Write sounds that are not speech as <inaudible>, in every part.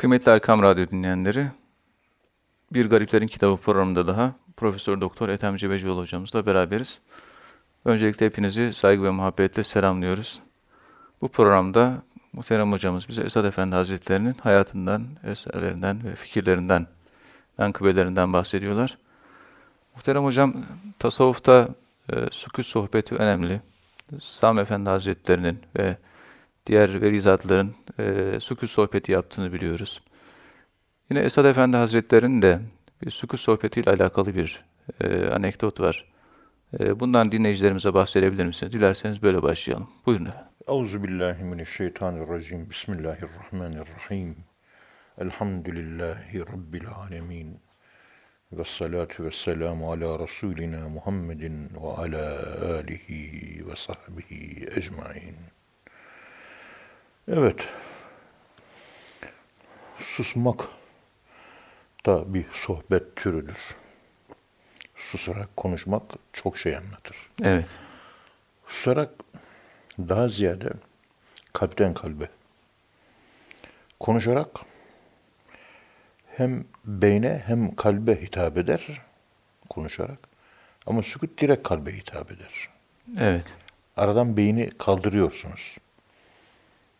Kıymetli Erkam Radyo dinleyenleri, Bir Gariplerin Kitabı programında daha Profesör Doktor Ethem Cebecioğlu hocamızla beraberiz. Öncelikle hepinizi saygı ve muhabbetle selamlıyoruz. Bu programda muhterem hocamız bize Esad Efendi Hazretleri'nin hayatından, eserlerinden ve fikirlerinden, menkıbelerinden bahsediyorlar. Muhterem hocam, tasavvufta e, sükut sohbeti önemli. Sami Efendi Hazretleri'nin ve diğer verizatların e, sükut sohbeti yaptığını biliyoruz. Yine Esad Efendi Hazretleri'nin de bir sükut sohbetiyle alakalı bir e, anekdot var. E, bundan dinleyicilerimize bahsedebilir misiniz? Dilerseniz böyle başlayalım. Buyurun efendim. Euzubillahimineşşeytanirracim. Bismillahirrahmanirrahim. Elhamdülillahi Rabbil alemin. Ve salatu ve selamu ala Resulina Muhammedin ve ala alihi ve sahbihi ecmain. Evet. Susmak da bir sohbet türüdür. Susarak konuşmak çok şey anlatır. Evet. Susarak daha ziyade kalpten kalbe. Konuşarak hem beyne hem kalbe hitap eder konuşarak. Ama sükut direkt kalbe hitap eder. Evet. Aradan beyni kaldırıyorsunuz.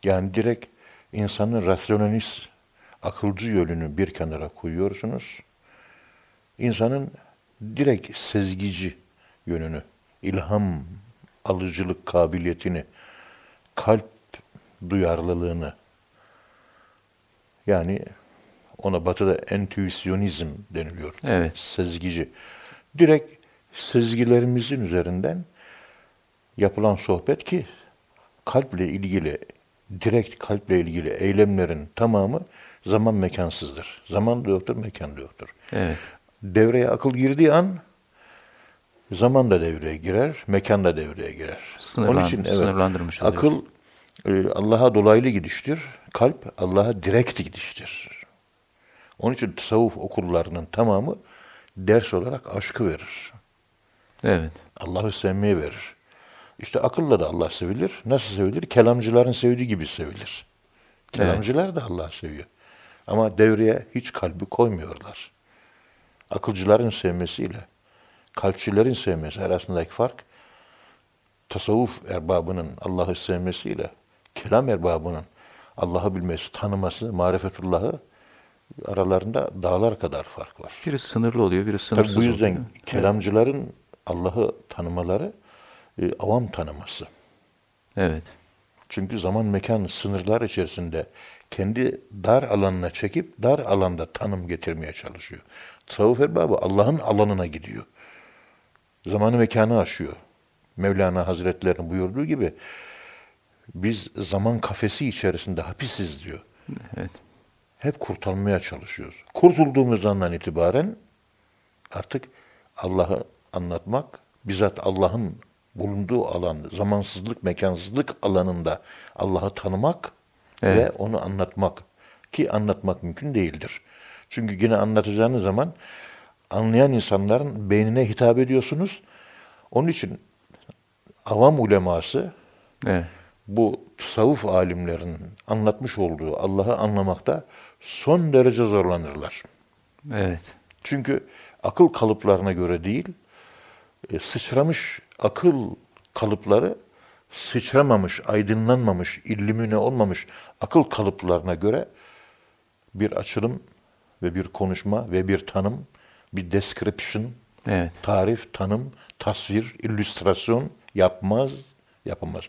Yani direkt insanın rasyonalist, akılcı yönünü bir kenara koyuyorsunuz. İnsanın direkt sezgici yönünü, ilham alıcılık kabiliyetini, kalp duyarlılığını, yani ona batıda entüisyonizm deniliyor. Evet. Sezgici. Direkt sezgilerimizin üzerinden yapılan sohbet ki kalple ilgili, direkt kalple ilgili eylemlerin tamamı zaman mekansızdır. Zaman da yoktur, mekan da yoktur. Evet. Devreye akıl girdiği an zaman da devreye girer, mekan da devreye girer. Sınırlan, Onun için evet, sınırlandırmış oluyor. akıl e, Allah'a dolaylı gidiştir, kalp Allah'a direkt gidiştir. Onun için tasavvuf okullarının tamamı ders olarak aşkı verir. Evet. Allah'ı sevmeyi verir. İşte akılla da Allah sevilir. Nasıl sevilir? Kelamcıların sevdiği gibi sevilir. Kelamcılar da Allah'ı seviyor. Ama devreye hiç kalbi koymuyorlar. Akılcıların sevmesiyle kalpçilerin sevmesi arasındaki fark tasavvuf erbabının Allah'ı sevmesiyle kelam erbabının Allah'ı bilmesi, tanıması, marifetullahı aralarında dağlar kadar fark var. Biri sınırlı oluyor, biri Tabii sınırsız bu yüzden oluyor. kelamcıların Allah'ı tanımaları e, avam tanıması. Evet. Çünkü zaman mekan sınırlar içerisinde kendi dar alanına çekip dar alanda tanım getirmeye çalışıyor. Tasavvuf erbabı Allah'ın alanına gidiyor. Zamanı mekanı aşıyor. Mevlana Hazretlerinin buyurduğu gibi biz zaman kafesi içerisinde hapisiz diyor. Evet. Hep kurtarmaya çalışıyoruz. Kurtulduğumuz andan itibaren artık Allah'ı anlatmak, bizzat Allah'ın bulunduğu alan, zamansızlık, mekansızlık alanında Allah'ı tanımak Evet. ve onu anlatmak. Ki anlatmak mümkün değildir. Çünkü yine anlatacağınız zaman anlayan insanların beynine hitap ediyorsunuz. Onun için avam uleması Evet. bu tasavvuf alimlerinin anlatmış olduğu Allah'ı anlamakta son derece zorlanırlar. Evet. Çünkü akıl kalıplarına göre değil, e, sıçramış akıl kalıpları sıçramamış, aydınlanmamış, illimine olmamış akıl kalıplarına göre bir açılım ve bir konuşma ve bir tanım, bir description, Evet. tarif, tanım, tasvir, illüstrasyon yapmaz, yapamaz.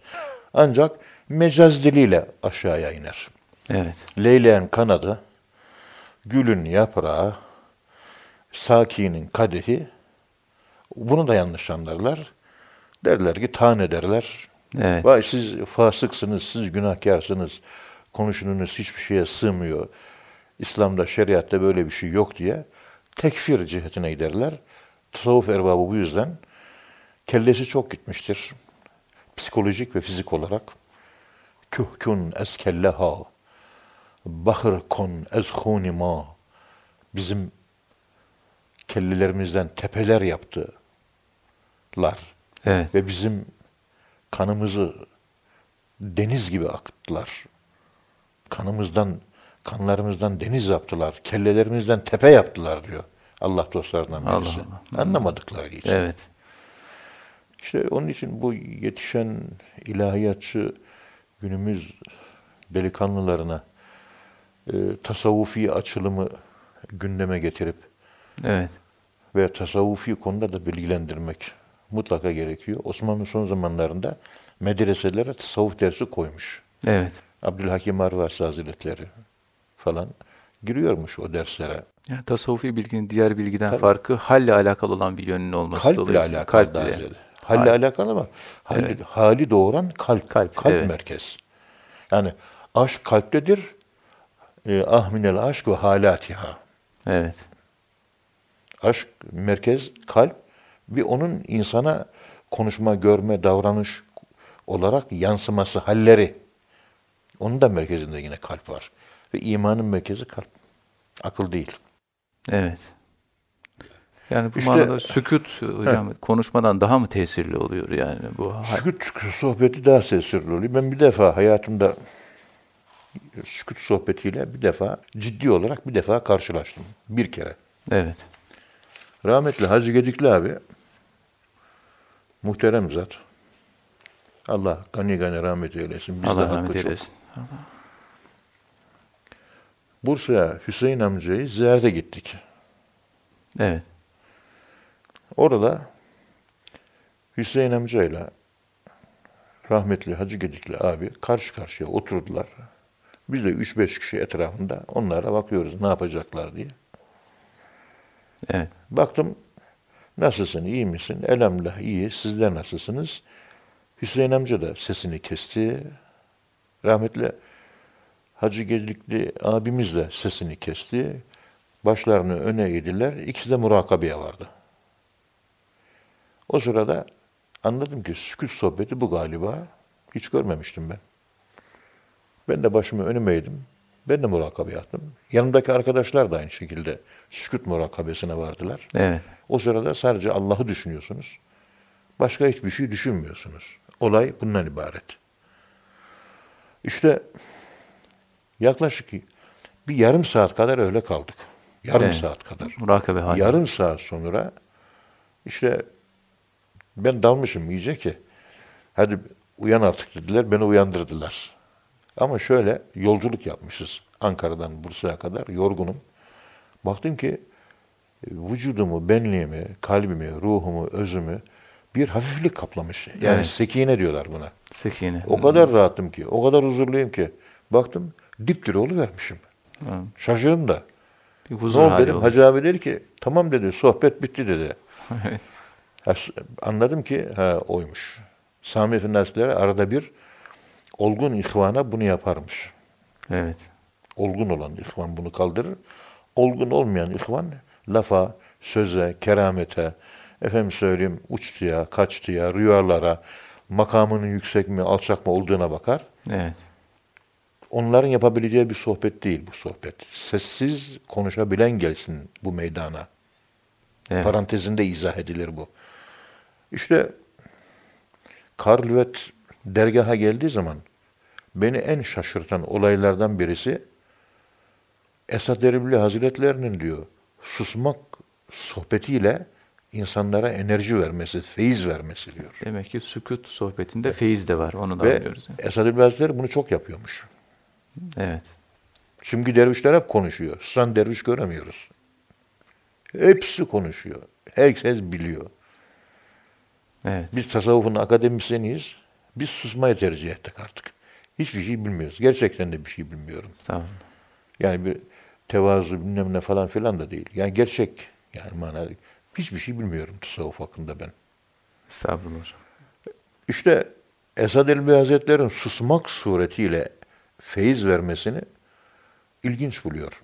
Ancak mecaz diliyle aşağıya iner. Evet. Leyleğin kanadı, gülün yaprağı, sakinin kadehi, bunu da yanlış anlarlar. Derler ki tane derler. Evet. Vay siz fasıksınız, siz günahkarsınız, konuşunuz hiçbir şeye sığmıyor. İslam'da, şeriatta böyle bir şey yok diye tekfir cihetine giderler. Tasavvuf erbabı bu yüzden kellesi çok gitmiştir. Psikolojik ve fizik olarak. Kühkün eskelleha, bahır kon ezhuni ma. Bizim kellelerimizden tepeler yaptılar. Evet. Ve bizim kanımızı deniz gibi akıttılar. Kanımızdan Kanlarımızdan deniz yaptılar, kellelerimizden tepe yaptılar diyor Allah dostlarından Allah birisi. Allah. Anlamadıkları için. Evet. İşte onun için bu yetişen ilahiyatçı günümüz delikanlılarına e, tasavvufi açılımı gündeme getirip Evet. ve tasavvufi konuda da bilgilendirmek mutlaka gerekiyor. Osmanlı son zamanlarında medreselere tasavvuf dersi koymuş. Evet. Abdülhakim Arvasi Hazretleri falan giriyormuş o derslere. Yani tasavvufi bilginin diğer bilgiden Tabii. farkı halle alakalı olan bir yönünün olması Kalple dolayısıyla. alakalı daha ziyade. Halle Hal. alakalı ama hali, hali doğuran kalp. Kalp, Kalp, evet. merkez. Yani aşk kalptedir. E, ahminel aşk ve halatiha. Evet. Aşk merkez kalp bir onun insana konuşma, görme, davranış olarak yansıması, halleri. Onun da merkezinde yine kalp var. Ve imanın merkezi kalp. Akıl değil. Evet. Yani bu İşte- manada sükut hocam konuşmadan daha mı tesirli oluyor yani bu? Sükut sohbeti daha tesirli oluyor. Ben bir defa hayatımda sükut sohbetiyle bir defa ciddi olarak bir defa karşılaştım. Bir kere. Evet. Rahmetli Hacı Gedikli abi muhterem zat. Allah gani gani rahmet eylesin. Biz Allah rahmet eylesin. Bursa'ya Hüseyin amcayı ziyarete gittik. Evet. Orada Hüseyin amcayla rahmetli Hacı Gedikli abi karşı karşıya oturdular. Biz de 3-5 kişi etrafında onlara bakıyoruz ne yapacaklar diye. Evet. Baktım nasılsın iyi misin? Elhamdülillah iyi. Sizler nasılsınız? Hüseyin amca da sesini kesti. Rahmetli Hacı Gedikli abimiz de sesini kesti. Başlarını öne eğdiler. İkisi de murakabeye vardı. O sırada anladım ki sükut sohbeti bu galiba. Hiç görmemiştim ben. Ben de başımı önüme eğdim. Ben de murakabeye attım. Yanımdaki arkadaşlar da aynı şekilde sükut murakabesine vardılar. Evet. O sırada sadece Allah'ı düşünüyorsunuz. Başka hiçbir şey düşünmüyorsunuz. Olay bundan ibaret. İşte yaklaşık bir yarım saat kadar öyle kaldık. Yarım Evet. saat kadar. Murakabe hali. Yarım saat sonra işte ben dalmışım iyice ki hadi uyan artık dediler. Beni uyandırdılar. Ama şöyle yolculuk yapmışız Ankara'dan Bursa'ya kadar yorgunum. Baktım ki vücudumu, benliğimi, kalbimi, ruhumu, özümü bir hafiflik kaplamış. Yani Evet. sekine diyorlar buna. Sekine. O kadar rahatım ki, o kadar huzurluyum ki. Baktım dipdiri vermişim. Hı. Şaşırdım da. Bir Ne huzur oldu hali dedim. olur. Hacı abi dedi ki tamam dedi sohbet bitti dedi. <laughs> Evet. Ha, anladım ki ha oymuş. Sami Efendi Hazretleri arada bir olgun ihvana bunu yaparmış. evet. Olgun olan ihvan bunu kaldırır. Olgun olmayan ihvan lafa, söze, keramete, efendim söyleyeyim uçtuya, kaçtıya, rüyalara, makamının yüksek mi, alçak mı olduğuna bakar. Evet. Onların yapabileceği bir sohbet değil bu sohbet. Sessiz konuşabilen gelsin bu meydana. Evet. Parantezinde izah edilir bu. İşte Karlvet dergaha geldiği zaman beni en şaşırtan olaylardan birisi Esad Erbil Hazretlerinin diyor susmak sohbetiyle insanlara enerji vermesi, feyiz vermesi diyor. Demek ki sükut sohbetinde feyiz de var. Onu da Ve anlıyoruz. yani. Esad Hazretleri bunu çok yapıyormuş. Evet. Çünkü dervişler hep konuşuyor. Susan derviş göremiyoruz. Hepsi konuşuyor. Herkes biliyor. Evet. Biz tasavvufun akademisyeniyiz. Biz susmayı tercih ettik artık. Hiçbir şey bilmiyoruz. Gerçekten de bir şey bilmiyorum. Estağfurullah. Yani bir tevazu bilmem ne falan filan da değil. Yani gerçek yani manada hiçbir şey bilmiyorum tasavvuf hakkında ben. Estağfurullah. İşte Esad Elbi Hazretleri'nin susmak suretiyle feyiz vermesini ilginç buluyor.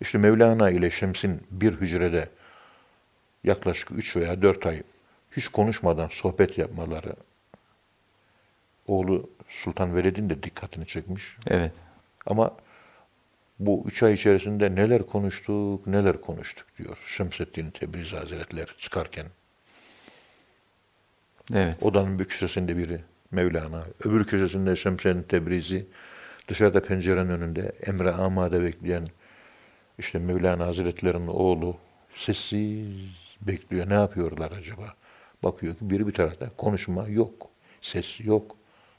İşte Mevlana ile Şems'in bir hücrede yaklaşık üç veya dört ay hiç konuşmadan sohbet yapmaları oğlu Sultan Veled'in de dikkatini çekmiş. Evet. Ama bu üç ay içerisinde neler konuştuk, neler konuştuk diyor Şemseddin Tebrizi Hazretleri çıkarken. Evet. Odanın bir köşesinde biri Mevlana, öbür köşesinde Şemseddin Tebrizi, Dışarıda pencerenin önünde emre amade bekleyen işte Mevlana Hazretleri'nin oğlu sessiz bekliyor. Ne yapıyorlar acaba? Bakıyor ki biri bir tarafta konuşma yok. Ses yok.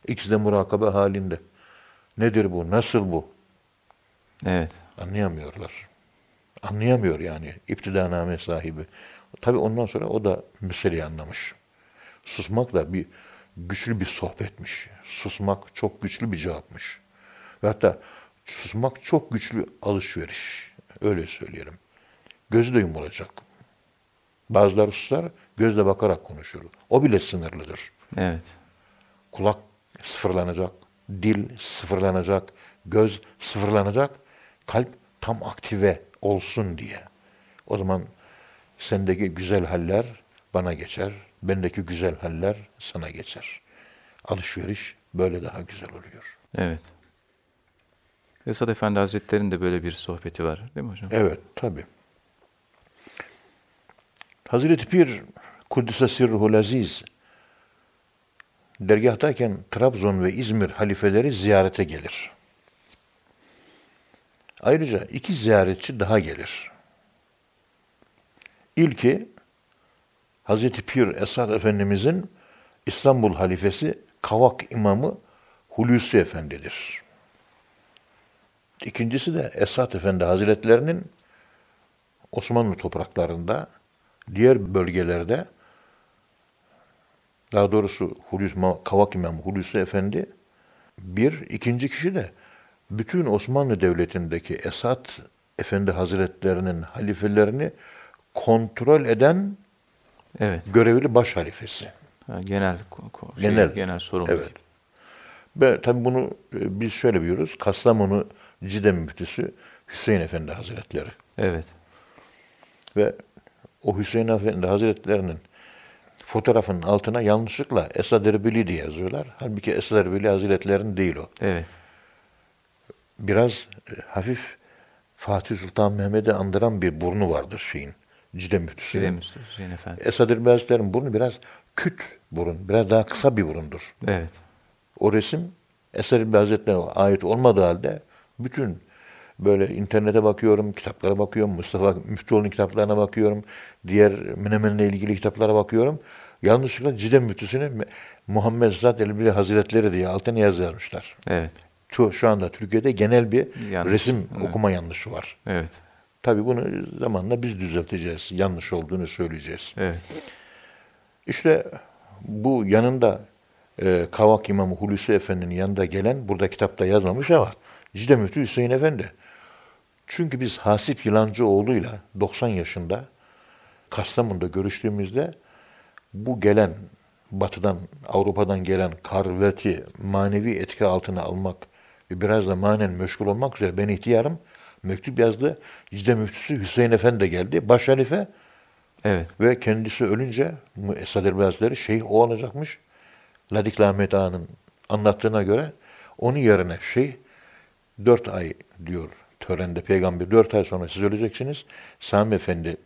İkisi de murakabe halinde. Nedir bu? Nasıl bu? Evet. Anlayamıyorlar. Anlayamıyor yani iptidaname sahibi. Tabi ondan sonra o da meseleyi anlamış. Susmak da bir güçlü bir sohbetmiş. Susmak çok güçlü bir cevapmış. Ve hatta susmak çok güçlü alışveriş. Öyle söyleyelim. Gözü de yumulacak. Bazıları susar, gözle bakarak konuşur. O bile sınırlıdır. Evet. Kulak sıfırlanacak, dil sıfırlanacak, göz sıfırlanacak, kalp tam aktive olsun diye. O zaman sendeki güzel haller bana geçer, bendeki güzel haller sana geçer. Alışveriş böyle daha güzel oluyor. Evet. Esad Efendi Hazretleri'nin de böyle bir sohbeti var değil mi hocam? Evet, tabi. Hazreti Pir Kuddise Sirruhul Aziz dergahtayken Trabzon ve İzmir halifeleri ziyarete gelir. Ayrıca iki ziyaretçi daha gelir. İlki Hazreti Pir Esad Efendimizin İstanbul halifesi Kavak imamı Hulusi Efendi'dir. İkincisi de Esad Efendi Hazretlerinin Osmanlı topraklarında diğer bölgelerde daha doğrusu Hulusi, Kavak İmamı Hulusi Efendi bir, ikinci kişi de bütün Osmanlı Devleti'ndeki Esad Efendi Hazretlerinin halifelerini kontrol eden Evet. görevli baş halifesi. Ha, genel şey, Genel. genel sorumlu. Evet. Ve tabi bunu e, biz şöyle biliyoruz. Kastamonu Cide müftüsü Hüseyin Efendi Hazretleri. Evet. Ve o Hüseyin Efendi Hazretlerinin fotoğrafının altına yanlışlıkla Esad Erbili diye yazıyorlar. Halbuki Esad Erbili Hazretlerinin değil o. Evet. Biraz e, hafif Fatih Sultan Mehmet'i andıran bir burnu vardır şeyin. Cide müftüsünün. Hüseyin Efendi. Esad Erbil Hazretleri'nin burnu biraz küt burun. Biraz daha kısa bir burundur. Evet. O resim Esad Erbil Hazretleri'ne ait olmadığı halde bütün böyle internete bakıyorum, kitaplara bakıyorum, Mustafa Müftüoğlu'nun kitaplarına bakıyorum, diğer Menemen'le ilgili kitaplara bakıyorum. Yanlışlıkla Cide müftüsüne Muhammed Zat Elbili Hazretleri diye altına yazı yazmışlar. Evet. Şu, anda Türkiye'de genel bir Yanlış, resim evet. okuma yanlışı var. Evet. Tabii bunu zamanla biz düzelteceğiz. Yanlış olduğunu söyleyeceğiz. Evet. İşte bu yanında e, Kavak İmamı Hulusi Efendi'nin yanında gelen, burada kitapta yazmamış ama Cide Müftü Hüseyin Efendi. Çünkü biz Hasip Yılancıoğlu'yla 90 yaşında Kastamonu'da görüştüğümüzde bu gelen batıdan, Avrupa'dan gelen karveti manevi etki altına almak ve biraz da manen meşgul olmak üzere ben ihtiyarım mektup yazdı. Cide Müftüsü Hüseyin Efendi de geldi. Baş halife Evet. ve kendisi ölünce Esad Erbil Hazretleri şeyh o olacakmış. Ladik Ahmet Ağa'nın anlattığına göre onun yerine şeyh dört ay diyor törende peygamber dört ay sonra siz öleceksiniz. Sami Efendi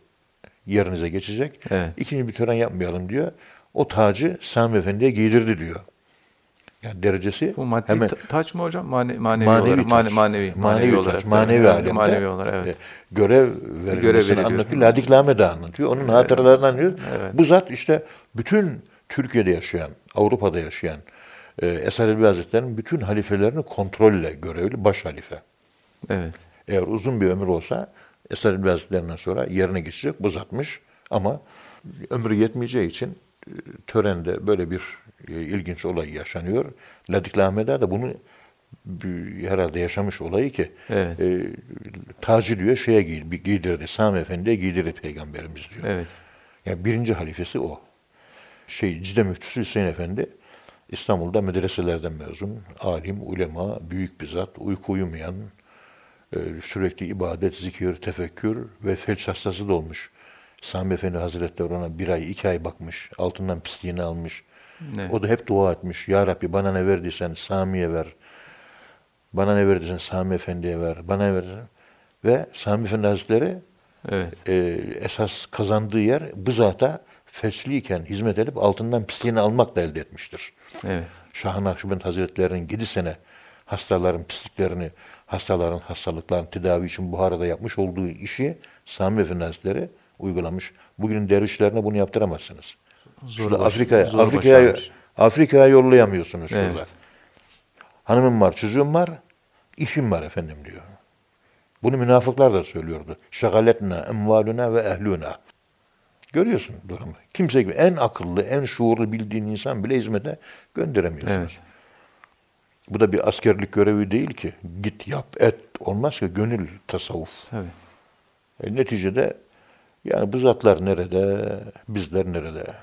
yerinize geçecek. Evet. İkinci bir tören yapmayalım diyor. O tacı Sami Efendi'ye giydirdi diyor. Yani derecesi Bu maddi hemen ta- taç mı hocam? Mane- manevi, manevi olarak. Mane- taç. manevi. manevi, olarak. taç, manevi alemde Manevi olarak evet. e, görev verilmesini anlatıyor. Ladik Lahmet Ağa anlatıyor. Onun hatıralarını anlıyor. Evet. Bu zat işte bütün Türkiye'de yaşayan, Avrupa'da yaşayan e, Esad Elbi Hazretleri'nin bütün halifelerini kontrolle görevli baş halife. Evet. Eğer uzun bir ömür olsa Esad Elbi Hazretleri'nden sonra yerine geçecek bu zatmış. Ama ömrü yetmeyeceği için törende böyle bir e, ilginç olay yaşanıyor. Ladik Lahmet Ağa da bunu herhalde yaşamış olayı ki Evet. e, tacı diyor şeye giydirdi. Sami Efendi'ye giydirdi peygamberimiz diyor. Evet. Yani birinci halifesi o. Şey Cide Müftüsü Hüseyin Efendi İstanbul'da medreselerden mezun, alim, ulema, büyük bir zat, uyku uyumayan, e, sürekli ibadet, zikir, tefekkür ve felç hastası da olmuş. Sami Efendi Hazretleri ona bir ay, iki ay bakmış, altından pisliğini almış. Evet. O da hep dua etmiş. Ya Rabbi bana ne verdiysen Sami'ye ver. Bana ne verdiysen Sami Efendi'ye ver. Bana ne verdiysen. Ve Sami Efendi Hazretleri Evet. e, esas kazandığı yer bu zata feçliyken hizmet edip altından pisliğini almakla elde etmiştir. Evet. Şah-ı Nakşibend Hazretleri'nin 7 sene hastaların pisliklerini, hastaların hastalıklarını tedavi için Buhara'da yapmış olduğu işi Sami Efendi Hazretleri uygulamış. Bugünün dervişlerine bunu yaptıramazsınız. Şurada Afrika'ya Afrika'ya. Afrika'ya yollayamıyorsunuz şurada. Evet. Hanımım var, çocuğum var, işim var efendim diyor. Bunu münafıklar da söylüyordu. Şagaletna emvaluna ve ehluna. Görüyorsun durumu. Kimse gibi en akıllı, en şuurlu bildiğin insan bile hizmete gönderemiyorsunuz. Evet. Bu da bir askerlik görevi değil ki. Git yap et. Olmaz ki gönül tasavvuf. Tabii. E, neticede yani bu zatlar nerede, bizler nerede?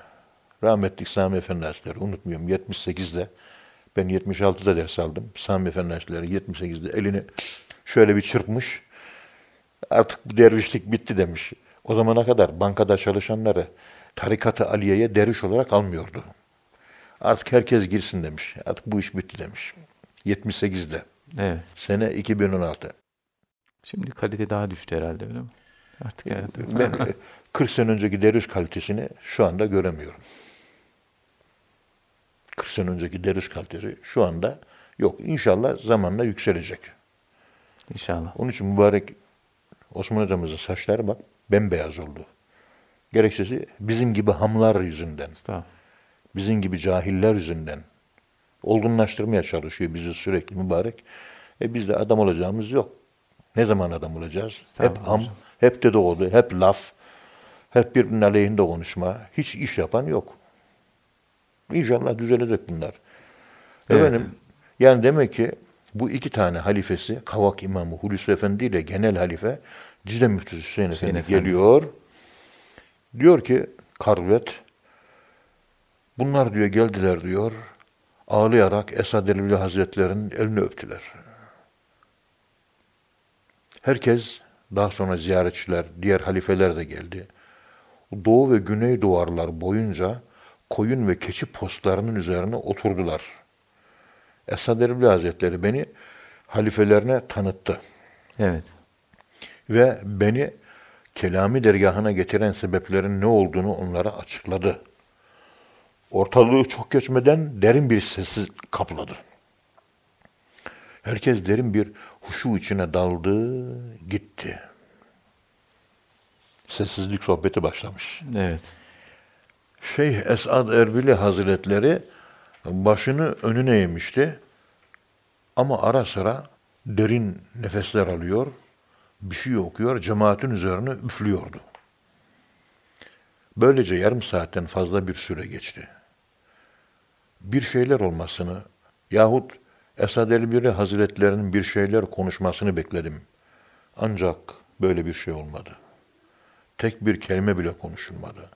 Rahmetlik Sami Efendi Hazretleri unutmuyorum 78'de ben 76'da ders aldım. Sami Efendi Hazretleri 78'de elini şöyle bir çırpmış. Artık bu dervişlik bitti demiş. O zamana kadar bankada çalışanları tarikatı Aliye'ye derviş olarak almıyordu. Artık herkes girsin demiş. Artık bu iş bitti demiş. 78'de. Evet. Sene 2016. Şimdi kalite daha düştü herhalde öyle mi? Artık evet. Ben e, 40 sene önceki derviş kalitesini şu anda göremiyorum. 40 sene önceki derviş kalitesi şu anda yok. İnşallah zamanla yükselecek. İnşallah. Onun için mübarek Osman hocamızın saçları bak bembeyaz oldu. Gerekçesi bizim gibi hamlar yüzünden, bizim gibi cahiller yüzünden olgunlaştırmaya çalışıyor bizi sürekli mübarek. E biz de adam olacağımız yok. Ne zaman adam olacağız? Hep ham, hocam. Hep dedikodu, hep laf, hep birbirinin aleyhinde konuşma. Hiç iş yapan yok. İnşallah düzelecek bunlar. Evet. Efendim, yani demek ki bu iki tane halifesi, Kavak İmamı Hulusi Efendi ile genel halife Cide Müftüsü Hüseyin, Hüseyin Efendi, Efendi. geliyor. Diyor ki Karvet, bunlar diyor geldiler diyor, ağlayarak Esad Erbil Hazretleri'nin elini öptüler. Herkes, daha sonra ziyaretçiler, diğer halifeler de geldi. Doğu ve güney duvarlar boyunca koyun ve keçi postlarının üzerine oturdular. Esad Erbil Hazretleri beni halifelerine tanıttı Evet. ve beni kelami dergahına getiren sebeplerin ne olduğunu onlara açıkladı. Ortalığı çok geçmeden derin bir sessiz kapladı. Herkes derin bir huşu içine daldı, gitti. Sessizlik sohbeti başlamış. Evet. Şeyh Esad Erbili Hazretleri başını önüne eğmişti. Ama ara sıra derin nefesler alıyor, bir şey okuyor, cemaatin üzerine üflüyordu. Böylece yarım saatten fazla bir süre geçti. Bir şeyler olmasını yahut Esad Erbili Hazretlerinin bir şeyler konuşmasını bekledim. Ancak böyle bir şey olmadı. Tek bir kelime bile konuşulmadı.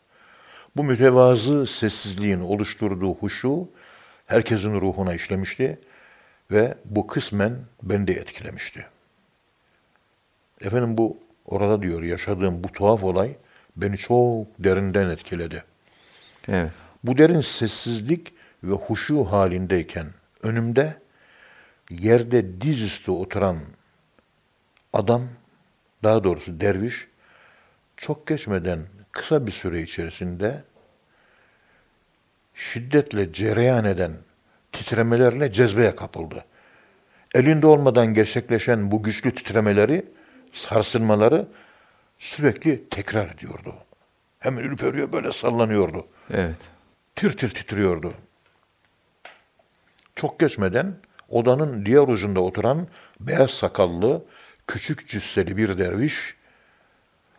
Bu mütevazı sessizliğin oluşturduğu huşu herkesin ruhuna işlemişti ve bu kısmen beni de etkilemişti. Efendim bu orada diyor yaşadığım bu tuhaf olay beni çok derinden etkiledi. Evet. Bu derin sessizlik ve huşu halindeyken önümde yerde dizüstü oturan adam, daha doğrusu derviş, çok geçmeden kısa bir süre içerisinde şiddetle cereyan eden titremelerle cezbeye kapıldı. Elinde olmadan gerçekleşen bu güçlü titremeleri, sarsılmaları sürekli tekrar ediyordu. Hemen ürperiyor böyle sallanıyordu. Evet. Tir tir titriyordu. Çok geçmeden odanın diğer ucunda oturan beyaz sakallı, küçük cüsseli bir derviş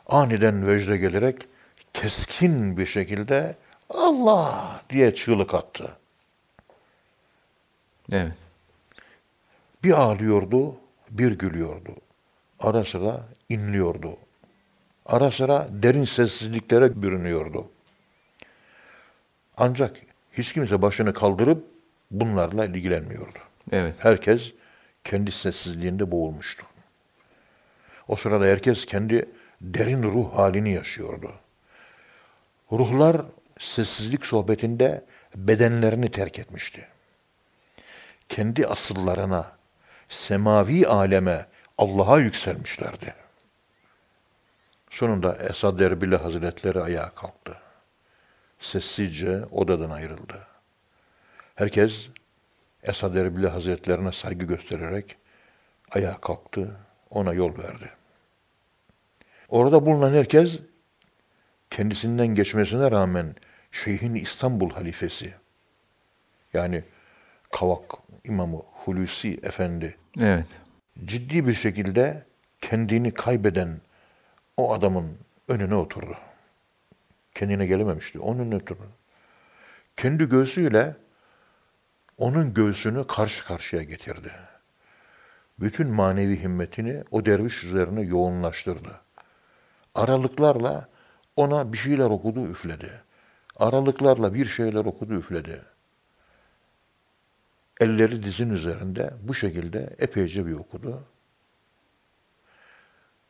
aniden vecde gelerek keskin bir şekilde Allah diye çığlık attı. Evet. Bir ağlıyordu, bir gülüyordu. Ara sıra inliyordu. Ara sıra derin sessizliklere bürünüyordu. Ancak hiç kimse başını kaldırıp bunlarla ilgilenmiyordu. Evet. Herkes kendi sessizliğinde boğulmuştu. O sırada herkes kendi derin ruh halini yaşıyordu. Ruhlar sessizlik sohbetinde bedenlerini terk etmişti. Kendi asıllarına, semavi aleme, Allah'a yükselmişlerdi. Sonunda Esad Erbil Hazretleri ayağa kalktı. Sessizce odadan ayrıldı. Herkes Esad Erbil Hazretlerine saygı göstererek ayağa kalktı, ona yol verdi. Orada bulunan herkes kendisinden geçmesine rağmen Şeyhin İstanbul halifesi yani Kavak İmamı Hulusi Efendi Evet. ciddi bir şekilde kendini kaybeden o adamın önüne oturdu. Kendine gelememişti. Onun önüne oturdu. Kendi göğsüyle onun göğsünü karşı karşıya getirdi. Bütün manevi himmetini o derviş üzerine yoğunlaştırdı. Aralıklarla ona bir şeyler okudu, üfledi. Aralıklarla bir şeyler okudu, üfledi. Elleri dizin üzerinde bu şekilde epeyce bir okudu.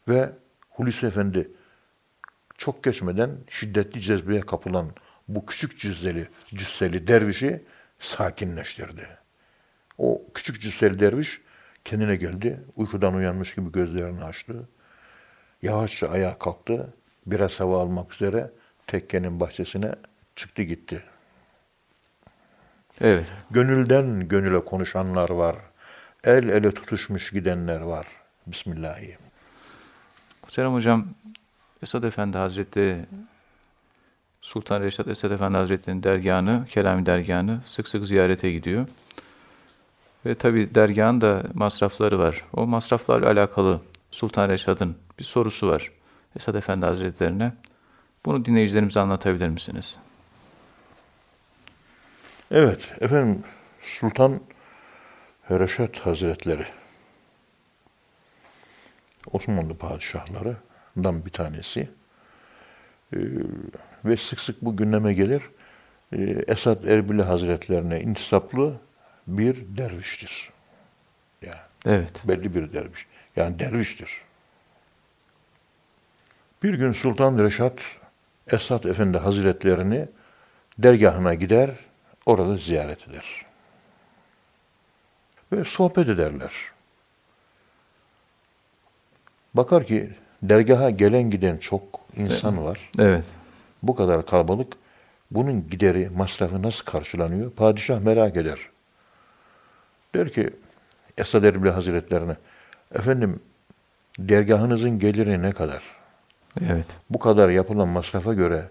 Ve Hulusi Efendi çok geçmeden şiddetli cezbeye kapılan bu küçük cüsseli, cüsseli dervişi sakinleştirdi. O küçük cüsseli derviş kendine geldi. Uykudan uyanmış gibi gözlerini açtı. Yavaşça ayağa kalktı. Biraz hava almak üzere tekkenin bahçesine çıktı gitti. Evet. Gönülden gönüle konuşanlar var. El ele tutuşmuş gidenler var. Bismillahirrahmanirrahim. Muhterem Hocam, Esad Efendi Hazretleri, Sultan Reşat Esad Efendi Hazretleri'nin dergahını, Kelami dergahını sık sık ziyarete gidiyor. Ve tabi dergahın da masrafları var. O masraflarla alakalı Sultan Reşat'ın bir sorusu var Esad Efendi Hazretlerine. Bunu dinleyicilerimize anlatabilir misiniz? Evet, efendim Sultan Reşat Hazretleri Osmanlı padişahlarından bir tanesi ve sık sık bu gündeme gelir. Ee, Esad Erbili Hazretlerine intisaplı bir derviştir. Yani Evet. belli bir derviş. Yani derviştir. Bir gün Sultan Reşat Esad Efendi Hazretlerini dergahına gider, orada ziyaret eder. Ve sohbet ederler. Bakar ki dergaha gelen giden çok insan var. Evet. Bu kadar kalabalık. Bunun gideri, masrafı nasıl karşılanıyor? Padişah merak eder. Der ki Esad Erbil Hazretlerine, efendim dergahınızın geliri ne kadar? Evet. Bu kadar yapılan masrafa göre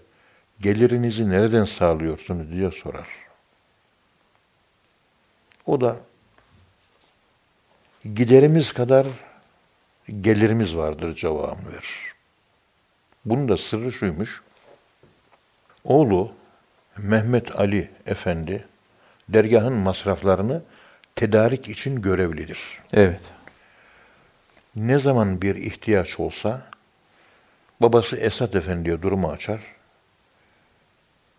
gelirinizi nereden sağlıyorsunuz diye sorar. O da giderimiz kadar gelirimiz vardır cevabını verir. Bunun da sırrı şuymuş. Oğlu Mehmet Ali Efendi dergahın masraflarını tedarik için görevlidir. Evet. Ne zaman bir ihtiyaç olsa babası Esat Efendi'ye durumu açar.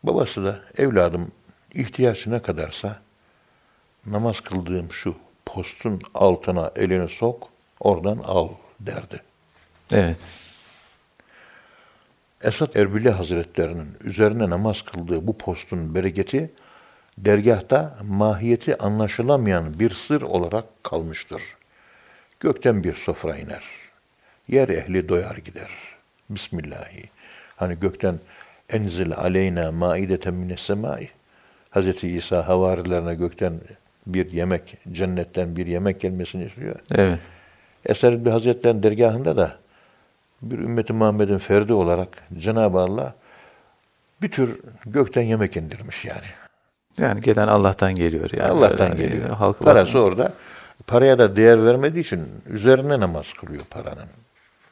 Babası da evladım ihtiyaç ne kadarsa namaz kıldığım şu postun altına elini sok, oradan al derdi. Evet. Esat Erbili Hazretlerinin üzerine namaz kıldığı bu postun bereketi dergahta mahiyeti anlaşılamayan bir sır olarak kalmıştır. Gökten bir sofra iner. Yer ehli doyar gider. Bismillahi. Hani gökten enzil aleyna maideten mines semai. Hz. İsa havarilerine gökten bir yemek, cennetten bir yemek gelmesini istiyor. Evet. Eser bir Hazretleri'nin dergahında da bir ümmeti Muhammed'in ferdi olarak Cenab-ı Allah bir tür gökten yemek indirmiş yani. Yani gelen Allah'tan geliyor. Yani. Allah'tan Öyle, geliyor. halkı Parası vatan- orada. Paraya da değer vermediği için üzerine namaz kılıyor paranın.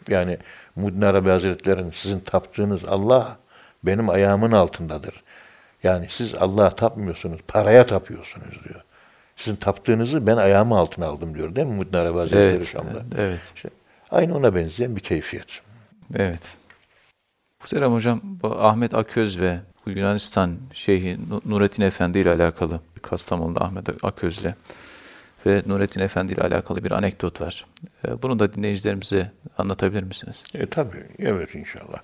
Yani Muddin Arabi Hazretleri'nin sizin taptığınız Allah benim ayağımın altındadır. Yani siz Allah'a tapmıyorsunuz, paraya tapıyorsunuz diyor. Sizin taptığınızı ben ayağımın altına aldım diyor değil mi Muddin Arabi Hazretleri Evet. Şam'da? Evet. İşte aynı ona benzeyen bir keyfiyet. Evet. Muhterem Hocam, bu Ahmet Aköz ve Yunanistan Şeyhi Nu- Nurettin Efendi ile alakalı, Kastamonu'da Ahmet Aköz'le ve Nurettin Efendi ile alakalı bir anekdot var. Ee, Bunu da dinleyicilerimize anlatabilir misiniz? E tabii, evet inşallah.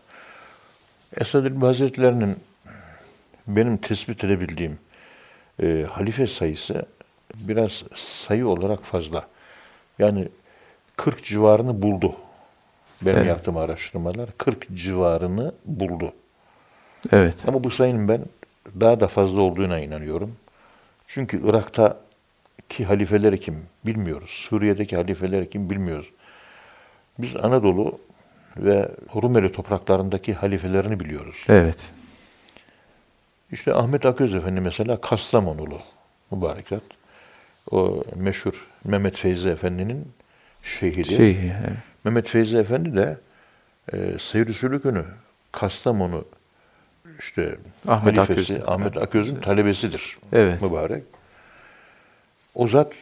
Esad İlmi Hazretleri'nin benim tespit edebildiğim e, halife sayısı biraz sayı olarak fazla. Yani 40 civarını buldu. Benim Evet. yaptığım araştırmalar 40 civarını buldu. Evet. Ama bu sayının ben daha da fazla olduğuna inanıyorum. Çünkü Irak'ta ki halifeleri kim bilmiyoruz. Suriye'deki halifeleri kim bilmiyoruz. Biz Anadolu ve Rumeli topraklarındaki halifelerini biliyoruz. Evet. İşte Ahmet Aköz Efendi mesela Kastamonulu mübarek zat. O meşhur Mehmet Feyzi Efendi'nin şeyhiydi. Şey, evet. Mehmet Feyzi Efendi de e, Seyir Sülükünü Kastamonu işte Ahmet halifesi Aköz. Ahmet Aköz'ün talebesidir. Evet. Mübarek. O zat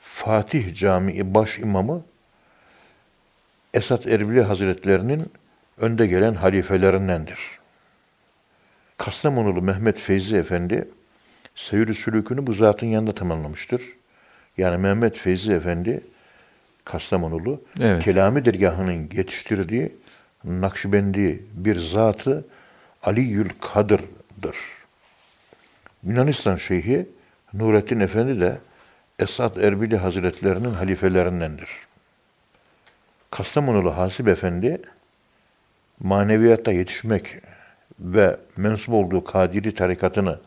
Fatih Camii baş imamı Esat Erbili Hazretlerinin önde gelen halifelerindendir. Kastamonulu Mehmet Feyzi Efendi seyir sülükünü bu zatın yanında tamamlamıştır. Yani Mehmet Feyzi Efendi Kastamonulu Evet. Kelami dergahının yetiştirdiği Nakşibendi bir zatı Aliyül Kadır'dır. Yunanistan Şeyhi Nurettin Efendi de Esad Erbili Hazretlerinin halifelerindendir. Kastamonulu Hasip Efendi maneviyatta yetişmek ve mensup olduğu Kadiri tarikatını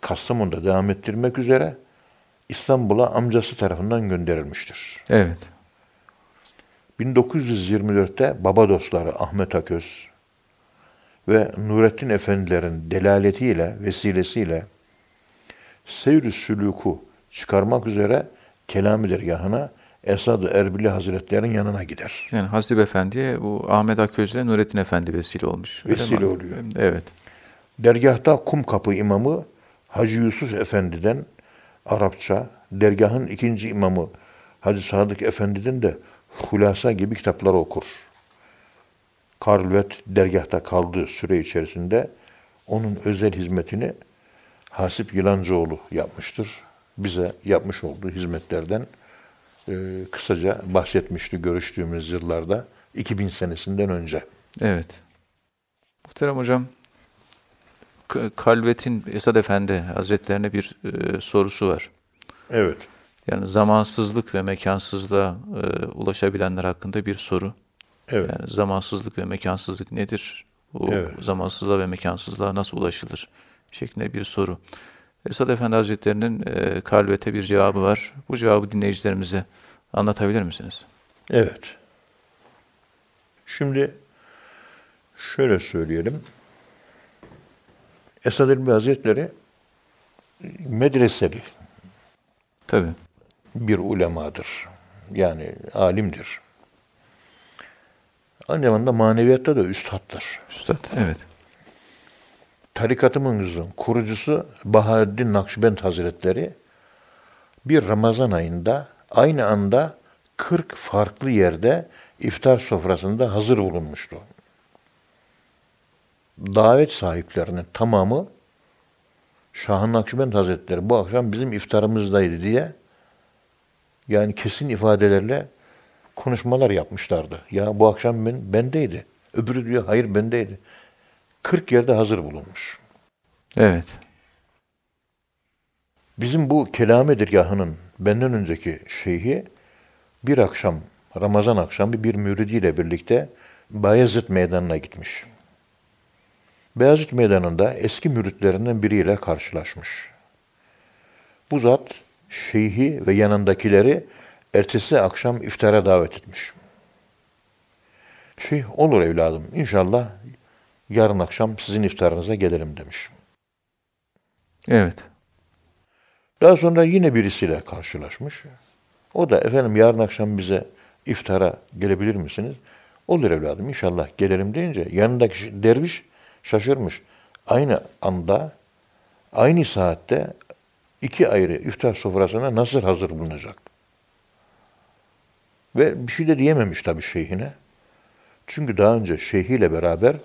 Kastamonu'da devam ettirmek üzere İstanbul'a amcası tarafından gönderilmiştir. Evet. 1924'te baba dostları Ahmet Aköz ve Nurettin Efendilerin delaletiyle, vesilesiyle seyr-i sülûku çıkarmak üzere Kelami dergahına Esad-ı Erbili Hazretlerinin yanına gider. Yani Hasip Efendi'ye bu Ahmet Aköz'le Nurettin Efendi vesile olmuş. Vesile oluyor. Evet. Dergahta Kumkapı imamı Hacı Yusuf Efendi'den Arapça, dergahın ikinci imamı Hacı Sadık Efendi'den de Hulasa gibi kitaplar okur. Karlvet dergahta kaldığı süre içerisinde onun özel hizmetini Hasip Yılancıoğlu yapmıştır. Bize yapmış olduğu hizmetlerden e, kısaca bahsetmişti görüştüğümüz yıllarda 2000 senesinden önce. Evet. Muhterem hocam, Kalvet'in Esad Efendi Hazretlerine bir e, sorusu var. Evet. Yani zamansızlık ve mekansızlığa e, ulaşabilenler hakkında bir soru. Evet. Yani zamansızlık ve mekansızlık nedir? Bu Evet. zamansızlığa ve mekansızlığa nasıl ulaşılır? Şeklinde bir soru. Esad Efendi Hazretlerinin e, Kalvet'e bir cevabı var. Bu cevabı dinleyicilerimize anlatabilir misiniz? Evet. Şimdi şöyle söyleyelim. Esad Elbi Hazretleri medreseli Tabii. Bir ulemadır. Yani alimdir. Aynı zamanda maneviyatta da üstaddır. Üstad, evet. Tarikatımızın kurucusu Bahaddin Nakşibend Hazretleri bir Ramazan ayında aynı anda 40 farklı yerde iftar sofrasında hazır bulunmuştu. Davet sahiplerinin tamamı Şah-ı Nakşibend Hazretleri bu akşam bizim iftarımızdaydı diye yani kesin ifadelerle konuşmalar yapmışlardı. Ya bu akşam ben bendeydi. Öbürü diyor hayır bendeydi. 40 yerde hazır bulunmuş. Evet. Bizim bu Kelame dergahının benden önceki şeyhi bir akşam, Ramazan akşamı bir müridiyle birlikte Bayezid Meydanı'na gitmiş. Beyazıt Meydanı'nda eski müritlerinden biriyle karşılaşmış. Bu zat şeyhi ve yanındakileri ertesi akşam iftara davet etmiş. Şeyh olur evladım inşallah yarın akşam sizin iftarınıza gelirim demiş. Evet. Daha sonra yine birisiyle karşılaşmış. O da efendim yarın akşam bize iftara gelebilir misiniz? Olur evladım inşallah gelirim deyince yanındaki derviş şaşırmış. Aynı anda, aynı saatte iki ayrı iftar sofrasına nasıl hazır bulunacak? Ve bir şey de diyememiş tabii şeyhine. Çünkü daha önce şeyhiyle beraber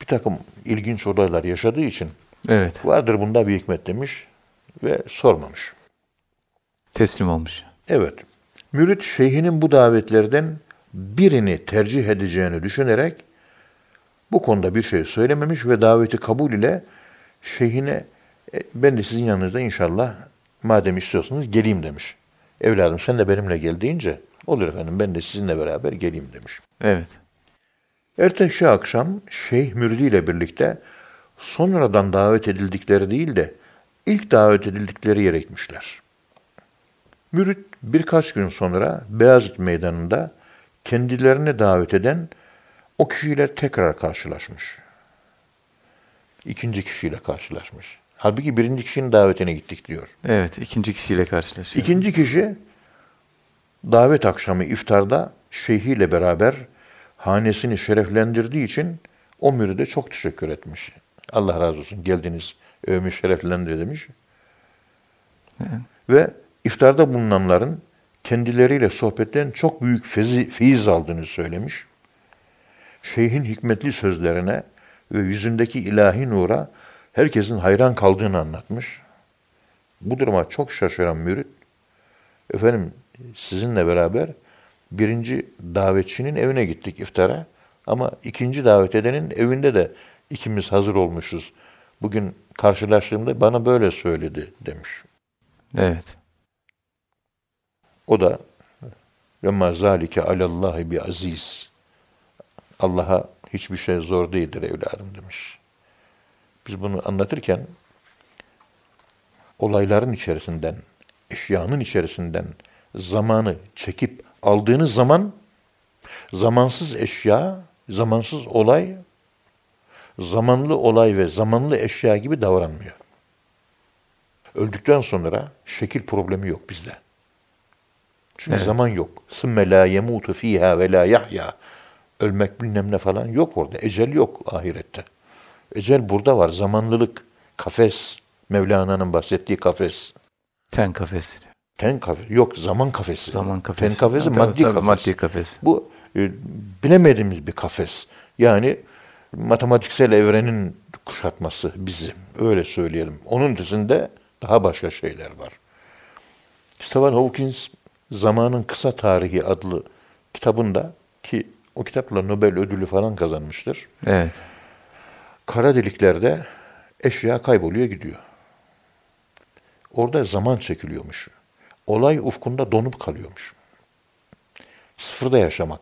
bir takım ilginç olaylar yaşadığı için Evet. Vardır bunda bir hikmet demiş ve sormamış. Teslim olmuş. Evet. Mürit şeyhinin bu davetlerden birini tercih edeceğini düşünerek bu konuda bir şey söylememiş ve daveti kabul ile şeyhine "E, ben de sizin yanınızda inşallah madem istiyorsunuz geleyim demiş. Evladım sen de benimle gel deyince olur efendim ben de sizinle beraber geleyim demiş. Evet. Ertesi akşam Şeyh Mürdi ile birlikte sonradan davet edildikleri değil de ilk davet edildikleri yere gitmişler. Mürit birkaç gün sonra Beyazıt Meydanı'nda kendilerine davet eden o kişiyle tekrar karşılaşmış. İkinci kişiyle karşılaşmış. Halbuki birinci kişinin davetine gittik diyor. Evet, ikinci kişiyle karşılaşıyor. İkinci kişi davet akşamı iftarda şeyhiyle beraber hanesini şereflendirdiği için o müride çok teşekkür etmiş. Allah razı olsun geldiniz, övmüş, şereflendir demiş. Ve iftarda bulunanların kendileriyle sohbetten çok büyük fezi, feyiz aldığını söylemiş. Şeyhin hikmetli sözlerine ve yüzündeki ilahi nura herkesin hayran kaldığını anlatmış. Bu duruma çok şaşıran mürit, efendim sizinle beraber birinci davetçinin evine gittik iftara ama ikinci davet edenin evinde de ikimiz hazır olmuşuz. Bugün karşılaştığımda bana böyle söyledi demiş. Evet. O da ve ma zalike alallahi bi aziz. Allah'a hiçbir şey zor değildir evladım demiş. Biz bunu anlatırken olayların içerisinden, eşyanın içerisinden zamanı çekip aldığınız zaman zamansız eşya, zamansız olay, zamanlı olay ve zamanlı eşya gibi davranmıyor. Öldükten sonra şekil problemi yok bizde. Çünkü Evet. zaman yok. Sümme la yemutu fiha ve la yahya. Ölmek bilmem ne falan yok orada. Ecel yok ahirette. Ecel burada var. Zamanlılık, kafes. Mevlana'nın bahsettiği kafes. Ten kafesi. Ten kafesi. Yok zaman kafesi. Zaman kafesi. Ten kafesi Ha, tabii, maddi tabii, kafes. Maddi kafes. Bu e, bilemediğimiz bir kafes. Yani matematiksel evrenin kuşatması bizi. Öyle söyleyelim. Onun dışında daha başka şeyler var. Stephen Hawkins Zamanın Kısa Tarihi adlı kitabında ki o kitapla Nobel ödülü falan kazanmıştır. Evet. Kara deliklerde eşya kayboluyor gidiyor. Orada zaman çekiliyormuş. Olay ufkunda donup kalıyormuş. Sıfırda yaşamak.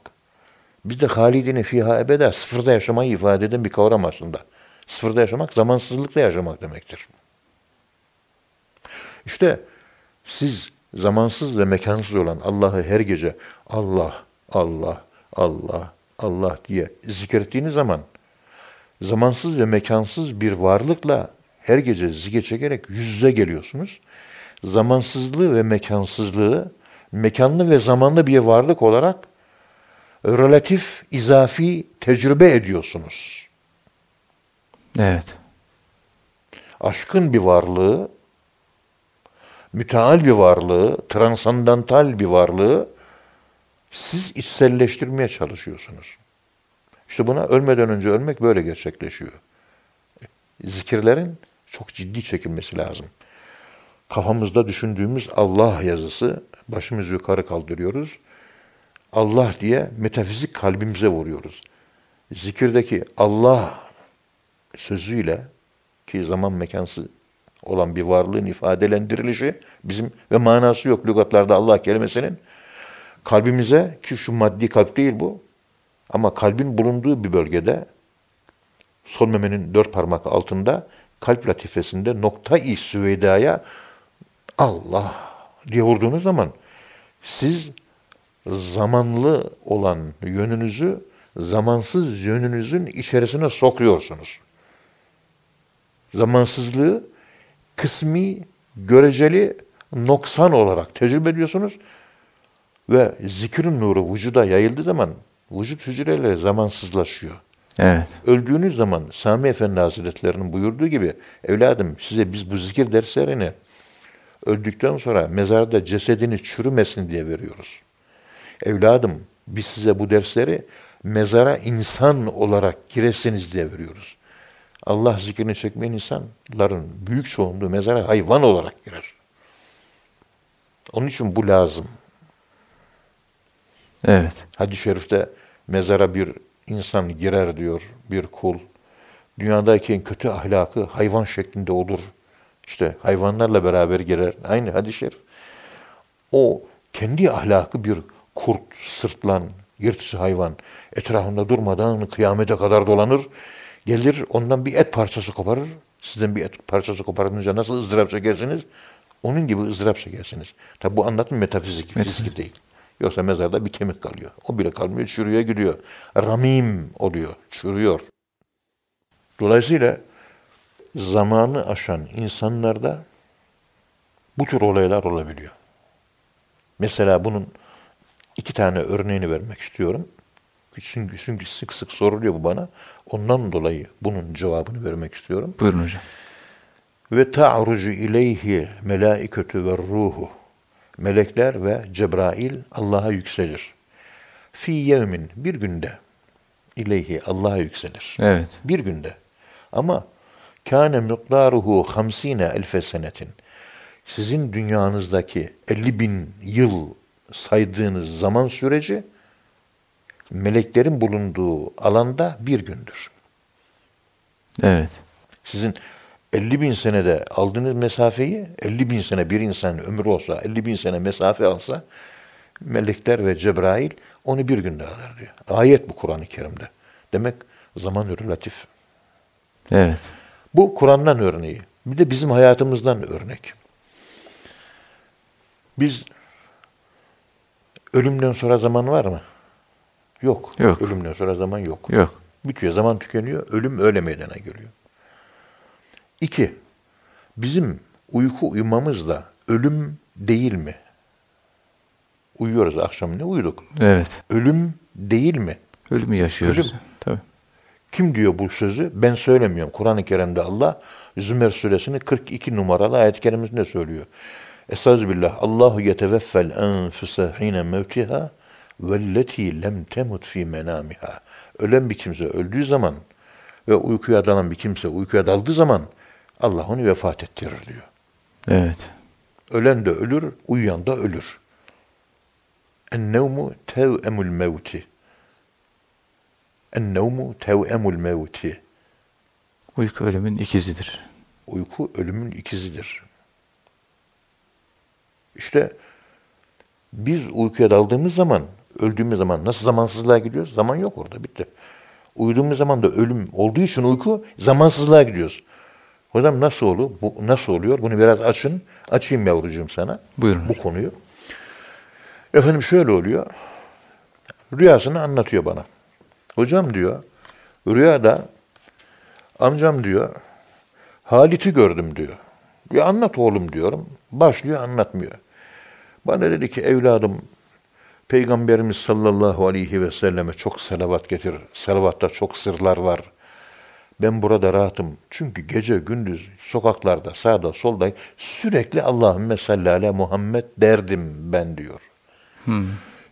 Bir de halidine fiha ebeda sıfırda yaşamayı ifade eden bir kavram aslında. Sıfırda yaşamak zamansızlıkta yaşamak demektir. İşte siz zamansız ve mekansız olan Allah'ı her gece Allah, Allah, Allah, Allah diye zikrettiğiniz zaman zamansız ve mekansız bir varlıkla her gece zikir çekerek yüz yüze geliyorsunuz. Zamansızlığı ve mekansızlığı mekanlı ve zamanlı bir varlık olarak relatif, izafi tecrübe ediyorsunuz. Evet. Aşkın bir varlığı, müteal bir varlığı, transandantal bir varlığı siz içselleştirmeye çalışıyorsunuz. İşte buna ölmeden önce ölmek böyle gerçekleşiyor. Zikirlerin çok ciddi çekilmesi lazım. Kafamızda düşündüğümüz Allah yazısı, başımızı yukarı kaldırıyoruz. Allah diye metafizik kalbimize vuruyoruz. Zikirdeki Allah sözüyle ki zaman mekansı olan bir varlığın ifadelendirilişi bizim ve manası yok lügatlarda Allah kelimesinin kalbimize ki şu maddi kalp değil bu ama kalbin bulunduğu bir bölgede sol memenin dört parmak altında kalp latifesinde nokta-i süveydaya Allah diye vurduğunuz zaman siz zamanlı olan yönünüzü zamansız yönünüzün içerisine sokuyorsunuz. Zamansızlığı kısmi, göreceli, noksan olarak tecrübe ediyorsunuz ve zikrin nuru vücuda yayıldığı zaman vücut hücreleri zamansızlaşıyor. Evet. Öldüğünüz zaman Sami Efendi Hazretleri'nin buyurduğu gibi evladım size biz bu zikir derslerini öldükten sonra mezarda cesedini çürümesin diye veriyoruz. Evladım biz size bu dersleri mezara insan olarak giresiniz diye veriyoruz. Allah zikrini çekmeyen insanların büyük çoğunluğu mezara hayvan olarak girer. Onun için bu lazım. Evet. Hadis-i şerifte mezara bir insan girer diyor, bir kul. Dünyadayken kötü ahlakı hayvan şeklinde olur. İşte hayvanlarla beraber girer. Aynı hadis-i şerif. O kendi ahlakı bir kurt, sırtlan, yırtıcı hayvan. Etrafında durmadan kıyamete kadar dolanır. Gelir ondan bir et parçası koparır. Sizden bir et parçası koparınca nasıl ızdırap çekersiniz? Onun gibi ızdırap çekersiniz. Tabi bu anlatım metafizik, Metafizik. fizik değil. Yoksa mezarda bir kemik kalıyor. O bile kalmıyor, çürüye gidiyor. Ramim oluyor, çürüyor. Dolayısıyla zamanı aşan insanlarda bu tür olaylar olabiliyor. Mesela bunun iki tane örneğini vermek istiyorum. Çünkü, çünkü sık sık soruluyor bu bana. Ondan dolayı bunun cevabını vermek istiyorum. Buyurun hocam. Ve ta'rucu ileyhi melaiketü ve ruhu. Melekler ve Cebrail Allah'a yükselir. Fi yevmin bir günde ileyhi Allah'a yükselir. Evet. Bir günde. Ama kâne miktaruhu hamsine elfe senetin. Sizin dünyanızdaki 50 bin yıl saydığınız zaman süreci meleklerin bulunduğu alanda bir gündür. Evet. Sizin 50 bin senede aldığınız mesafeyi 50 bin sene bir insanın ömrü olsa 50 bin sene mesafe alsa melekler ve Cebrail onu bir günde alır diyor. Ayet bu Kur'an-ı Kerim'de. Demek zaman relatif. Evet. Bu Kur'an'dan örneği. Bir de bizim hayatımızdan örnek. Biz ölümden sonra zaman var mı? Yok. Yok. Ölümden sonra zaman yok. Yok. Bitiyor, zaman tükeniyor, ölüm öyle meydana geliyor. İki, bizim uyku uyumamız da ölüm değil mi? Uyuyoruz akşam ne uyuduk? Evet. Ölüm değil mi? Ölümü yaşıyoruz. Ölüm. Tabii. Kim diyor bu sözü? Ben söylemiyorum. Kur'an-ı Kerim'de Allah Zümer suresinin 42 numaralı ayet-i kerimesinde söylüyor. Estağfirullah. Allahu yeteveffel enfuse hine mevtiha velleti lem temut fi menamiha. Ölen bir kimse öldüğü zaman ve uykuya dalan bir kimse uykuya daldığı zaman Allah onu vefat ettirir diyor. Evet. Ölen de ölür, uyuyan da ölür. En-nevmu tev'emul mevti. En-nevmu tev'emul mevti. Uyku ölümün ikizidir. Uyku ölümün ikizidir. İşte biz uykuya daldığımız zaman, öldüğümüz zaman nasıl zamansızlığa gidiyoruz? Zaman yok orada, bitti. Uyuduğumuz zaman da ölüm olduğu için uyku zamansızlığa gidiyoruz. Hocam nasıl olur? Bu nasıl oluyor? Bunu biraz açın. Açayım yavrucuğum sana. Buyurun. Bu konuyu. Efendim şöyle oluyor. Rüyasını anlatıyor bana. Hocam diyor, rüyada amcam diyor, Halit'i gördüm diyor. Ya anlat oğlum diyorum. Başlıyor anlatmıyor. Bana dedi ki evladım Peygamberimiz sallallahu aleyhi ve selleme çok salavat getir. Salavatta çok sırlar var. Ben burada rahatım. Çünkü gece gündüz sokaklarda sağda solda sürekli Allahümme salli ala Muhammed derdim ben diyor.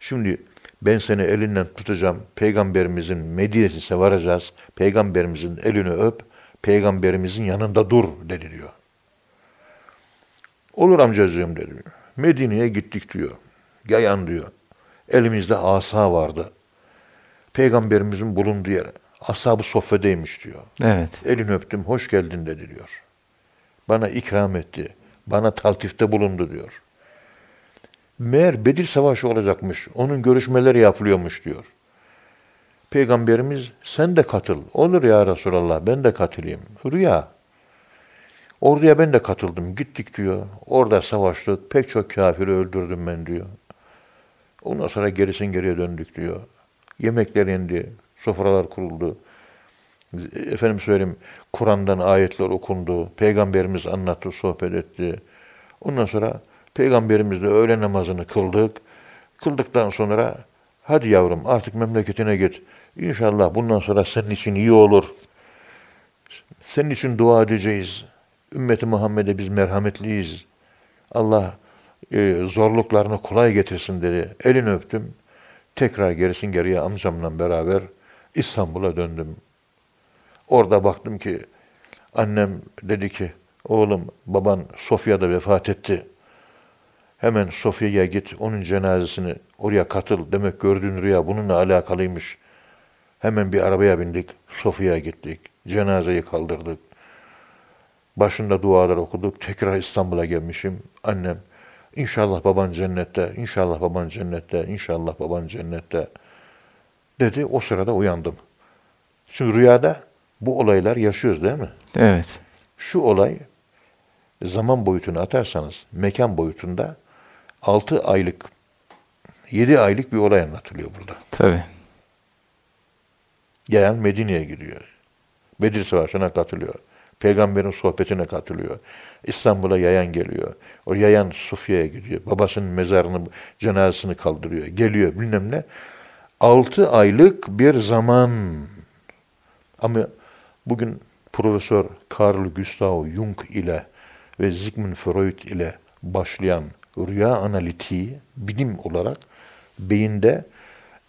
Şimdi ben seni elinden tutacağım. Peygamberimizin Medine'sine varacağız. Peygamberimizin elini öp. Peygamberimizin yanında dur dedi diyor. Olur amcacığım dedi. Medine'ye gittik diyor. Yayan diyor. Elimizde asa vardı. Peygamberimizin bulunduğu yer. Ashab-ı soffedeymiş diyor. Evet. Elini öptüm, hoş geldin dedi diyor. Bana ikram etti. Bana taltifte bulundu diyor. Meğer Bedir Savaşı olacakmış. Onun görüşmeleri yapılıyormuş diyor. Peygamberimiz sen de katıl. Olur ya Resulallah ben de katılayım. Rüya. Orduya ben de katıldım. Gittik diyor. Orada savaştık. Pek çok kafiri öldürdüm ben diyor. Ondan sonra gerisin geriye döndük diyor. Yemekler yendi. Sofralar kuruldu. Efendim söyleyeyim Kur'an'dan ayetler okundu. Peygamberimiz anlattı, sohbet etti. Ondan sonra Peygamberimizle öğle namazını kıldık. Kıldıktan sonra hadi yavrum artık memleketine git. İnşallah bundan sonra senin için iyi olur. Senin için dua edeceğiz. Ümmeti Muhammed'e biz merhametliyiz. Allah e, zorluklarını kolay getirsin dedi. Elini öptüm. Tekrar gerisin geriye amcamla beraber İstanbul'a döndüm. Orada baktım ki annem dedi ki oğlum baban Sofya'da vefat etti. Hemen Sofya'ya git onun cenazesini oraya katıl. Demek gördüğün rüya bununla alakalıymış. Hemen bir arabaya bindik. Sofya'ya gittik. Cenazeyi kaldırdık. Başında dualar okuduk. Tekrar İstanbul'a gelmişim. Annem İnşallah baban cennette, inşallah baban cennette, inşallah baban cennette dedi. O sırada uyandım. Şimdi rüyada bu olaylar yaşıyoruz değil mi? Evet. Şu olay zaman boyutunu atarsanız mekan boyutunda 6 aylık 7 aylık bir olay anlatılıyor burada. Tabii. Gelen Medine'ye gidiyor. Bedir Savaşı'na katılıyor. Peygamberin sohbetine katılıyor. İstanbul'a yayan geliyor. O yayan Sufya'ya gidiyor. Babasının mezarını, cenazesini kaldırıyor. Geliyor bilmem ne. Altı aylık bir zaman. Ama bugün Profesör Carl Gustav Jung ile ve Sigmund Freud ile başlayan rüya analitiği bilim olarak beyinde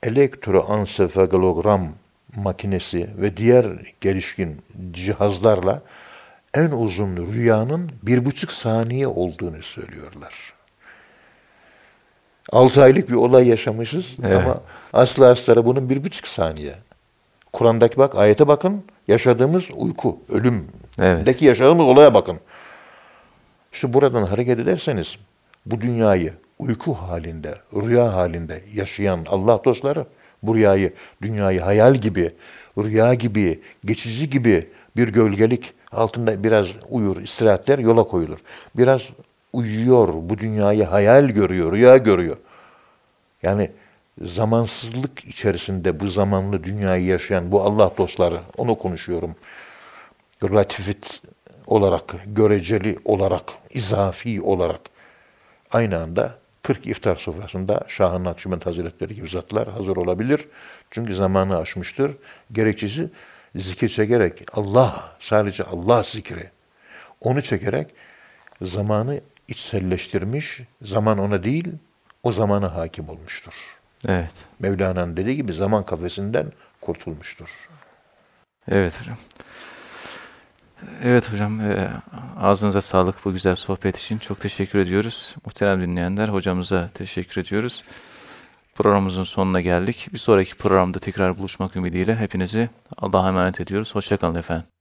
elektroansefalogram makinesi ve diğer gelişkin cihazlarla en uzun rüyanın bir buçuk saniye olduğunu söylüyorlar. Altı aylık bir olay yaşamışız Evet. ama aslı astarı bunun bir buçuk saniye. Kur'an'daki bak ayete bakın yaşadığımız uyku, ölümdeki Evet. yaşadığımız olaya bakın. İşte buradan hareket ederseniz bu dünyayı uyku halinde, rüya halinde yaşayan Allah dostları bu rüyayı, dünyayı hayal gibi, rüya gibi, geçici gibi bir gölgelik altında biraz uyur, istirahatler yola koyulur. Biraz uyuyor, bu dünyayı hayal görüyor, rüya görüyor. Yani zamansızlık içerisinde bu zamanlı dünyayı yaşayan bu Allah dostları, onu konuşuyorum. Relativit olarak, göreceli olarak, izafi olarak aynı anda 40 iftar sofrasında Şah-ı Nakşibend Hazretleri gibi zatlar hazır olabilir. Çünkü zamanı aşmıştır. Gerekçesi zikir çekerek Allah, sadece Allah zikri. Onu çekerek zamanı içselleştirmiş, zaman ona değil, o zamana hakim olmuştur. Evet. Mevlana'nın dediği gibi zaman kafesinden kurtulmuştur. Evet hocam. Evet hocam, e, ağzınıza sağlık bu güzel sohbet için. Çok teşekkür ediyoruz. Muhterem dinleyenler, hocamıza teşekkür ediyoruz. Programımızın sonuna geldik. Bir sonraki programda tekrar buluşmak ümidiyle hepinizi Allah'a emanet ediyoruz. Hoşçakalın efendim.